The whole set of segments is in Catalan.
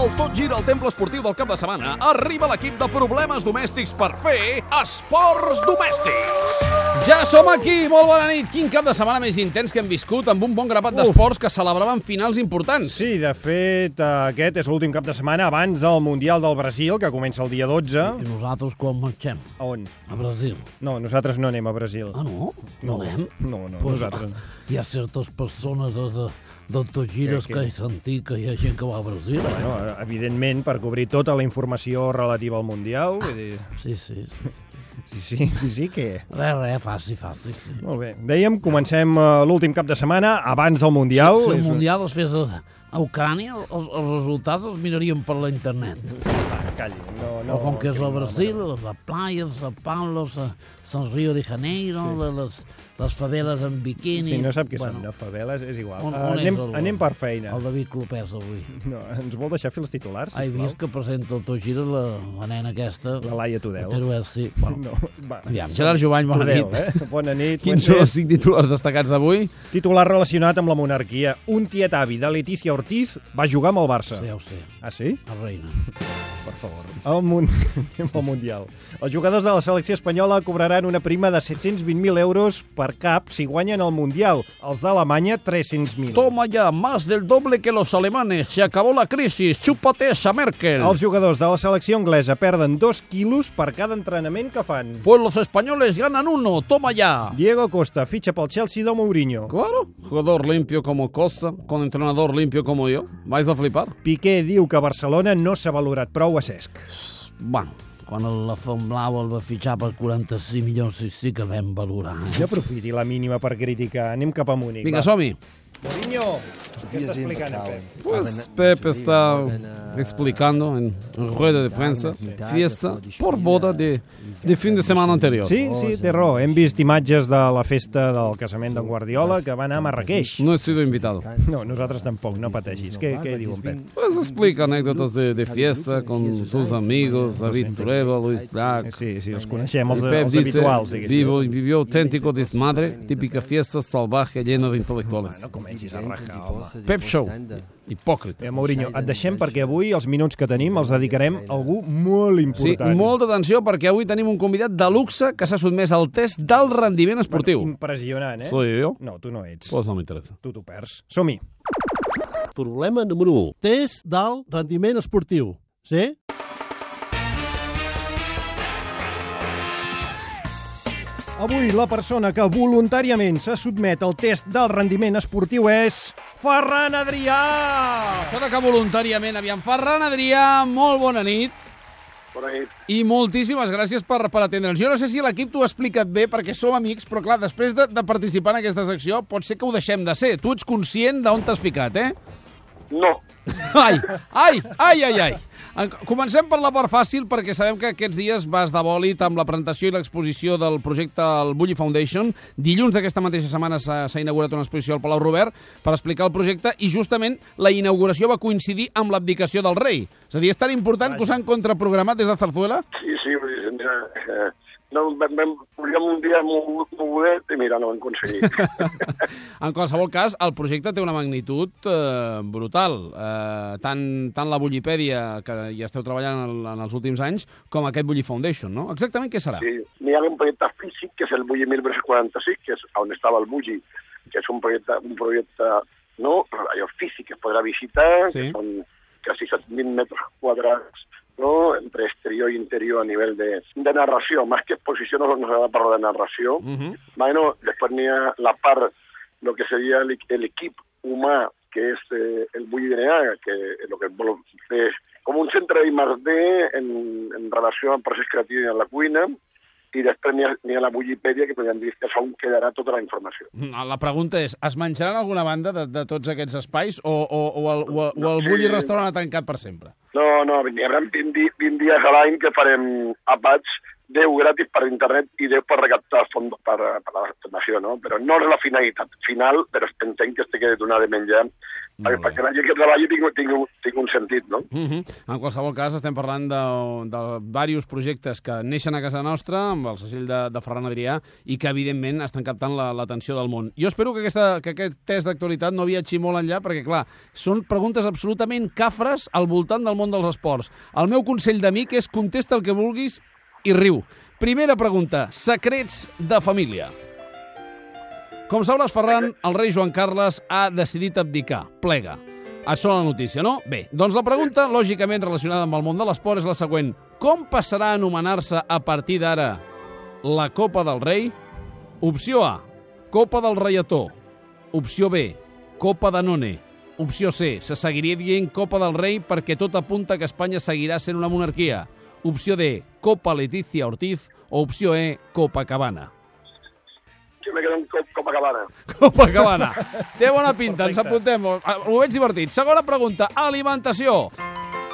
Al Tot Gira al Temple Esportiu del cap de setmana arriba l'equip de problemes domèstics per fer esports domèstics. Ja som aquí, molt bona nit. Quin cap de setmana més intens que hem viscut amb un bon grapat d'esports que celebraven finals importants. Sí, de fet, aquest és l'últim cap de setmana abans del Mundial del Brasil, que comença el dia 12. I nosaltres quan marxem? A on? A Brasil. No, nosaltres no anem a Brasil. Ah, no? No, anem? No, no, Pues, nosaltres no. Hi ha certes persones de, de, d'autogires Que- que, que- he sentit que hi ha gent que va a Brasil. eh? Evidentment, per cobrir tota la informació relativa al Mundial. Vull dir, Sí, sí, sí. sí, sí, sí, sí que... Res, res, fàcil, fàcil. Sí. Molt bé. Dèiem, comencem eh, l'últim cap de setmana abans del Mundial. Si el És- Mundial es fes a, a Ucrània, els, els resultats els miraríem per la internet. Va, calli. No, no, No, com que és no, no, Brasil, no. les playas, a Pablo, a San Rio de Janeiro, sí. les, les faveles en biquini... Si no sap què bueno, són, no? Faveles, és igual. On, Eh, on anem, és el, anem per feina. El David Clopés, avui. No, ens vol deixar fer els titulars, He sisplau? vist que presenta el Togira la, la nena aquesta. La Laia Tudel. Però és, sí. Bueno, No, va. Aviam, Gerard Jovany, bona Tudel, nit. eh? Bona nit. Quins són els cinc titulars destacats d'avui? Titular relacionat amb la monarquia. Un tiet avi de Letícia Ortiz va jugar amb el Barça. Sí, ja ho sé. Ah, sí? La reina. Per favor. El, mun... Al Mundial. Els jugadors de la selecció espanyola cobraran una prima de 720.000 euros per cap si guanyen el Mundial. Els d'Alemanya, 300.000. Toma ya, más del doble que los alemanes. Se acabó la crisis. Chúpate esa Merkel. Els jugadors de la selecció anglesa perden 2 quilos per cada entrenament que fan. Pues los españoles ganan uno. Toma ya. Diego Costa fitxa pel Chelsea de Mourinho. Claro, jugador limpio como Costa, con entrenador limpio como yo. ¿Vais a flipar? Piqué diu que Barcelona no s'ha valorat prou a Cesc. Bueno, quan la Font Blau el va fitxar per 45 milions, sí, sí que vam valorar. Eh? No aprofiti la mínima per criticar. Anem cap a Múnich. Venga, va. som-hi. Mourinho, què està explicant Pep? Pues Pepe está explicando en rueda de prensa fiesta por boda de, de fin de semana anterior. Sí, sí, té raó. Hem vist imatges de la festa del casament d'en Guardiola que va anar a Marrakeix. No he sido invitado. No, nosaltres tampoc, no pateixis. Què, què diu en Pep? Pues explica anécdotas de, de fiesta con sus amigos, David Trueba, Luis Drac. Sí, sí, els coneixem, els, els dice, habituals, diguéssim. vivo, vivió auténtico desmadre, típica fiesta salvaje llena de intelectuales. No comencis a rajar, home. Pep Show. Hipòcrita. Eh, Mourinho, et deixem perquè avui els minuts que tenim els dedicarem a algú molt Sí, important. molta atenció perquè avui tenim un convidat de luxe que s'ha sotmès al test del rendiment esportiu. Impressionant, eh? Soy yo? No, tu no ets. Pues no m'interessa. Tu t'ho perds. Som-hi. Problema número 1. Test del rendiment esportiu. Sí? Avui la persona que voluntàriament se sotmet al test del rendiment esportiu és Ferran Adrià! Sota que voluntàriament, aviam, Ferran Adrià, molt bona nit. Bona nit. I moltíssimes gràcies per, per atendre'ns. Jo no sé si l'equip t'ho ha explicat bé, perquè som amics, però clar, després de, de participar en aquesta secció, pot ser que ho deixem de ser. Tu ets conscient d'on t'has ficat, eh? No, Ai, ai, ai, ai, ai. En- Comencem per la part fàcil, perquè sabem que aquests dies vas de bòlit amb la presentació i l'exposició del projecte al Bulli Foundation. Dilluns d'aquesta mateixa setmana s'ha inaugurat una exposició al Palau Robert per explicar el projecte i justament la inauguració va coincidir amb l'abdicació del rei. És a dir, és tan important que us han contraprogramat des de Zarzuela? sí, sí, vull dir, mira, eh, no, vam, vam, volíem un dia mogut, mogudet i mira, no ho hem aconseguit. En qualsevol cas, el projecte té una magnitud eh, brutal. Eh, tant, tant la Bullipèdia, que hi esteu treballant en, en els últims anys, com aquest Bulli Foundation, no? Exactament què serà? Sí, n'hi ha un projecte físic, que és el Bulli 1946, que és on estava el Bulli, que és un projecte, un projecte no, allò físic que es podrà visitar, Sí. que són quasi 7.000 metres quadrats, no? entre exterior i interior a nivell de, de narració, més que exposició no, no s'ha de parlar de narració, Uh -huh. Bueno, després n'hi ha la part, lo que seria el, el equip humà, que és eh, el Bulli DNA, que el que vol fer com un centre d'I+D en, en relació al procés creatiu en la cuina, i després n'hi ha, ha la Bullipèdia, que podríem dir que on quedarà tota la informació. La pregunta és, es menjaran alguna banda de, de tots aquests espais o, o, o el, o, o el Sí. Bulli restaurant ha tancat per sempre? No, no, hi haurà 20, di- 20 dies a l'any que farem àpats deu gratis per internet i deu per recaptar fons per, per la fundació, no? Però no és la finalitat final, però entenc que es té que donar de menjar perquè, perquè la gent que treballi tingui, tingui, tingui un sentit, no? Mm -hmm. En qualsevol cas, estem parlant de, de diversos projectes que neixen a casa nostra, amb el segell de, de Ferran Adrià, i que, evidentment, estan captant la- l'atenció del món. Jo espero que, aquesta, que aquest test d'actualitat no viatgi molt enllà, perquè, clar, són preguntes absolutament cafres al voltant del món dels esports. El meu consell d'amic és contesta el que vulguis i riu. Primera pregunta, secrets de família. Com sabràs, Ferran, el rei Joan Carles ha decidit abdicar. Plega. Sona la notícia, no? Bé, doncs la pregunta, lògicament relacionada amb el món de l'esport, és la següent. Com passarà a anomenar-se a partir d'ara la Copa del Rei? Opció A, Copa del Reietó. Opció B, Copa Danone. Opció C, se seguiria dient Copa del Rei perquè tot apunta que Espanya seguirà sent una monarquia. Opció D, Copa Leticia Ortiz. O opció E, Copacabana. Jo me quedo en Cop Copacabana. Copacabana. Té bona pinta, ens apuntem. Ho veig divertit. Segona pregunta, alimentació.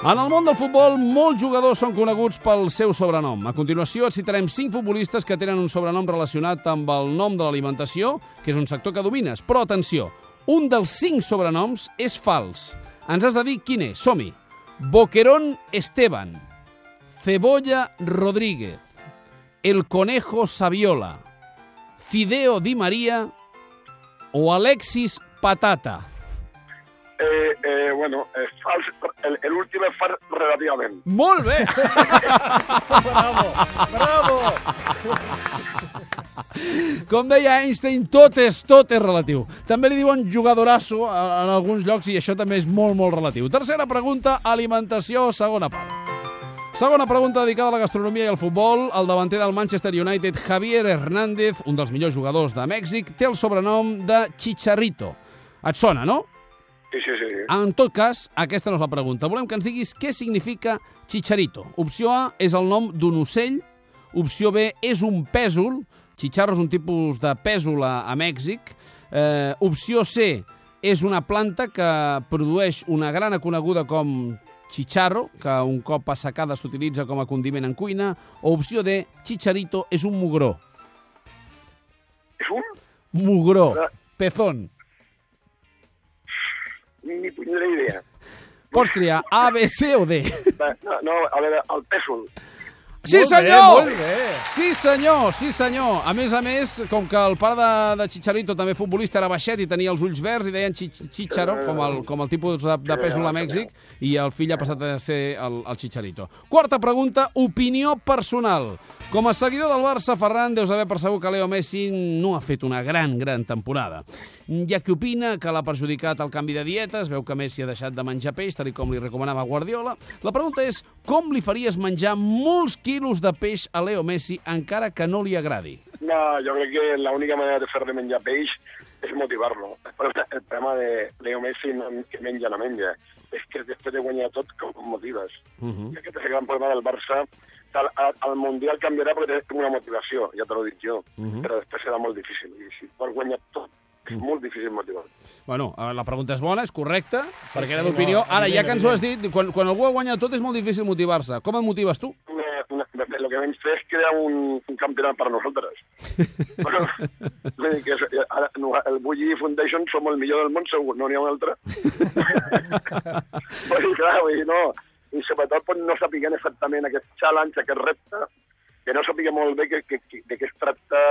En el món del futbol, molts jugadors són coneguts pel seu sobrenom. A continuació, et citarem cinc futbolistes que tenen un sobrenom relacionat amb el nom de l'alimentació, que és un sector que domines. Però atenció, un dels cinc sobrenoms és fals. Ens has de dir quin és. Som-hi. Boquerón Esteban, Cebolla Rodríguez, El Conejo Saviola, Fideo Di María o Alexis Patata. Eh, eh, bueno, és fals, el, el últim és fals relativament. Molt bé! Bravo! Bravo! Com deia Einstein, tot és, tot és relatiu. També li diuen jugadorasso en alguns llocs i això també és molt, molt relatiu. Tercera pregunta, alimentació, segona part. Segona pregunta dedicada a la gastronomia i al futbol. El davanter del Manchester United, Javier Hernández, un dels millors jugadors de Mèxic, té el sobrenom de Chicharrito. Et sona, no? Sí, sí, sí. En tot cas, aquesta no és la pregunta. Volem que ens diguis què significa Chicharito. Opció A és el nom d'un ocell. Opció B és un pèsol. Chicharro és un tipus de pèsol a, a Mèxic. Eh, opció C és una planta que produeix una grana coneguda com chicharro, que un cop assecada s'utilitza com a condiment en cuina. O opció D, chicharito és un mugró. És un... Mugró. Pezón. Ni punyera idea. Pots triar A, B, C o D. No, no, a veure, el pèsol. Sí, Molt bé, senyor! molt bé. Sí, senyor, sí, senyor. A més a més, com que el pare de, de Chicharito, també futbolista, era baixet i tenia els ulls verds i deien Chi- Chicharo, com el, com el tipus de, de pèsol a Mèxic, i el fill ha passat a ser el, el Chicharito. Quarta pregunta, opinió personal. Com a seguidor del Barça, Ferran, deus haver percebut que Leo Messi no ha fet una gran, gran temporada. Hi ha qui opina que l'ha perjudicat el canvi de dietes, veu que Messi ha deixat de menjar peix, tal com li recomanava Guardiola. La pregunta és, com li faries menjar molts quilos de peix a Leo Messi encara que no li agradi? No, jo crec que l'única manera de fer-li menjar peix és motivar-lo. El problema- problema de Leo Messi no que menja no menja, és que després de guanyar tot, com motives? Uh -huh. I aquest és el gran problema del Barça. Al, al, al Mundial canviarà perquè té una motivació, ja te l'ho dic jo, Uh -huh. però després serà molt difícil. I si vols guanyar tot, és molt difícil motivar. Bueno, eh, la pregunta és bona, és correcta, perquè era sí, d'opinió. no, Ara, ja que ens ho has dit, quan, quan algú ha guanyat tot és molt difícil motivar-se. Com et motives tu? Una, el que vam fer és crear un, un campionat per a nosaltres. bueno, que és, ara, el Bulli Foundation som el millor del món, segur, no n'hi ha un altre. dir, clar, vull dir, no. I sobretot pues, no sapiguem exactament aquest challenge, aquest repte, que no sapiguem molt bé que, que, que, de què es tracta,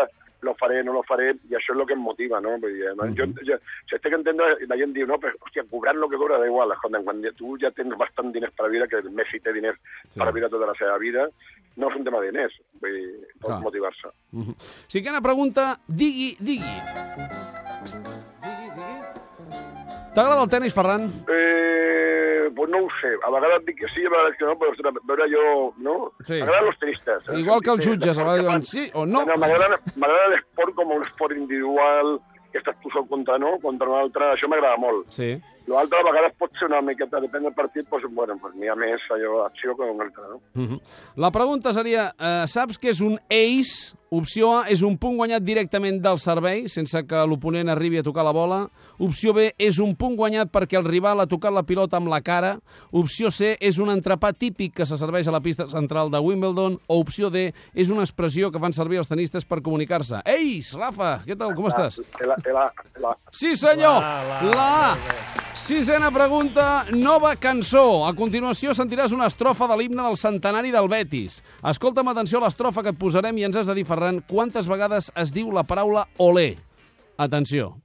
lo faré, no lo faré, i això és el que em motiva, no? Vull dir, no? jo, jo, si que entendre, la gent diu, no, però, hòstia, cobrant lo que cobra, da igual, escolta, quan ja- tu ja tens bastant diners per a vida, que el Messi té diners sí. per a vida tota la seva vida, no és un tema de diners, vull dir, pot Clar. motivar-se. Uh -huh. Cinquena pregunta, digui, digui. T'agrada el tennis, Ferran? Eh, pues no ho sé, a vegades dic que sí, a vegades que no, però ostres, veure jo, no? Sí. M'agraden els tenistes. eh? Igual que els jutges, a vegades diuen sí o no. No, m'agrada l'esport com un esport individual, que estàs tu sol contra no, contra un altre, això m'agrada molt. Sí. L'altre a vegades pot ser una miqueta, depèn del partit, doncs, bueno, pues n'hi ha més allò, acció que un altre, no? Uh -huh. La pregunta seria, eh, saps què és un ace? Opció A és un punt guanyat directament del servei, sense que l'oponent arribi a tocar la bola. Opció B és un punt guanyat perquè el rival ha tocat la pilota amb la cara. Opció C és un entrepà típic que se serveix a la pista central de Wimbledon. O opció D és una expressió que fan servir els tenistes per comunicar-se. Ei, Rafa, què tal, com estàs? La, la, la, Sí, senyor! La, la, La. Sisena pregunta, nova cançó. A continuació sentiràs una estrofa de l'himne del centenari del Betis. Escolta'm amb atenció l'estrofa que et posarem i ens has de dir, Ferran, quantes vegades es diu la paraula olé. Atenció.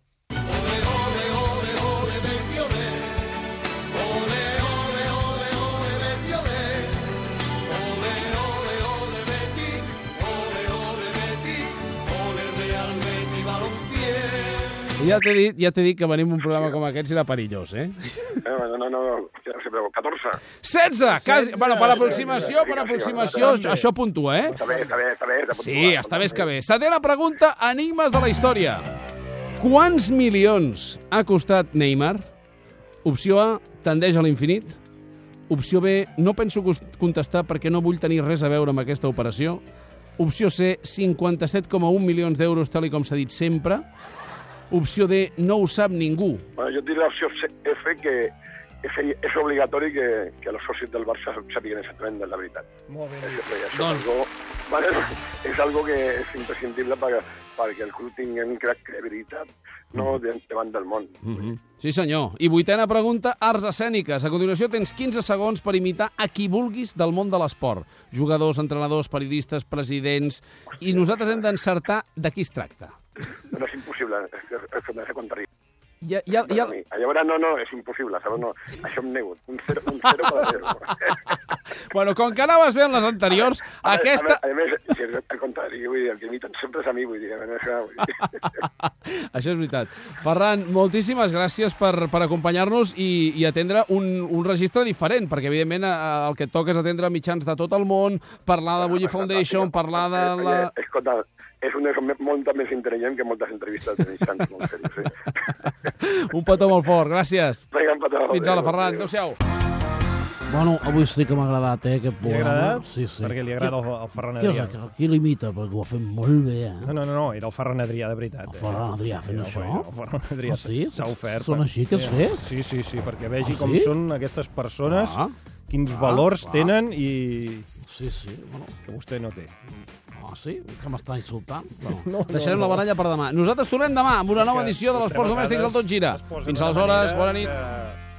Ja t'he dit, ja dit que venim un programa com aquest serà perillós, eh? eh, no, no, no, no sé, però 14. 16! Quasi, bueno, per aproximació, per Sí, sí, aproximació, sí, sí. això puntua, eh? Està bé, està bé, està bé. està Sí, està més que bé. Setena pregunta, enigmes de la història. Quants milions ha costat Neymar? Opció A, tendeix a l'infinit. Opció B, no penso contestar perquè no vull tenir res a veure amb aquesta operació. Opció C, 57,1 milions d'euros, tal i com s'ha dit sempre. Opció D, no ho sap ningú. Bueno, jo diré l'opció F, que és, és obligatori que, que els socis del Barça sàpiguen exactament la veritat. Molt bé. Això, això Doncs- és, algo, bueno, és algo que és imprescindible perquè, perquè el club tingui cre credibilitat no, de- davant del món. Mm -hmm. Sí, senyor. I vuitena pregunta, arts escèniques. A continuació tens 15 segons per imitar a qui vulguis del món de l'esport. Jugadors, entrenadors, periodistes, presidents... I nosaltres hem d'encertar de qui es tracta. No, és impossible, és és m'he de contradir. Ja, ja, Ja... ja... A llavors, no, no, és impossible, saps? No, això em nego. Un 0 un zero per zero. Bueno, com que anaves bé en les anteriors, A veure, aquesta... A, veure, a més, si és al contrari, vull dir, el que imiten sempre és a mi, vull dir, a veure, vull dir. Això és veritat. Ferran, moltíssimes gràcies per, per acompanyar-nos i, i atendre un, un registre diferent, perquè, evidentment, el que et toca és atendre mitjans de tot el món, parlar de Bully Foundation, parlar de la... Eh, Escolta, és una molt més intel·ligent que moltes entrevistes de mitjans, molt serios, sí. Un petó molt fort. Gràcies. Vinga, un petó. Fins ara, Ferran. adéu. Adéu-siau. Bueno, avui sí que m'ha agradat, eh, aquest Li ha programa. agradat? Sí, sí. Perquè li agrada el, el Ferran Qui, qui, Adrià. qui l'imita? Perquè ho ha fet molt bé, eh? No, no, no, no, era el Ferran Adrià, de veritat. El Ferran Adrià fent el això? Ferran- El Ferran Adrià Ah, sí? s'ha ofert. Són així que es fes? Sí, sí, sí, perquè vegi Ah, com sí? són aquestes persones, Ah. quins Ah, valors clar. tenen i Sí, sí. Bueno, que vostè no té. Ah, sí? Que m'està insultant? No. No, Deixarem no, la baralla per demà. Nosaltres tornem demà amb una nova edició de l'Esports Domèstics del Tot Gira. Fins aleshores, bona nit. Que...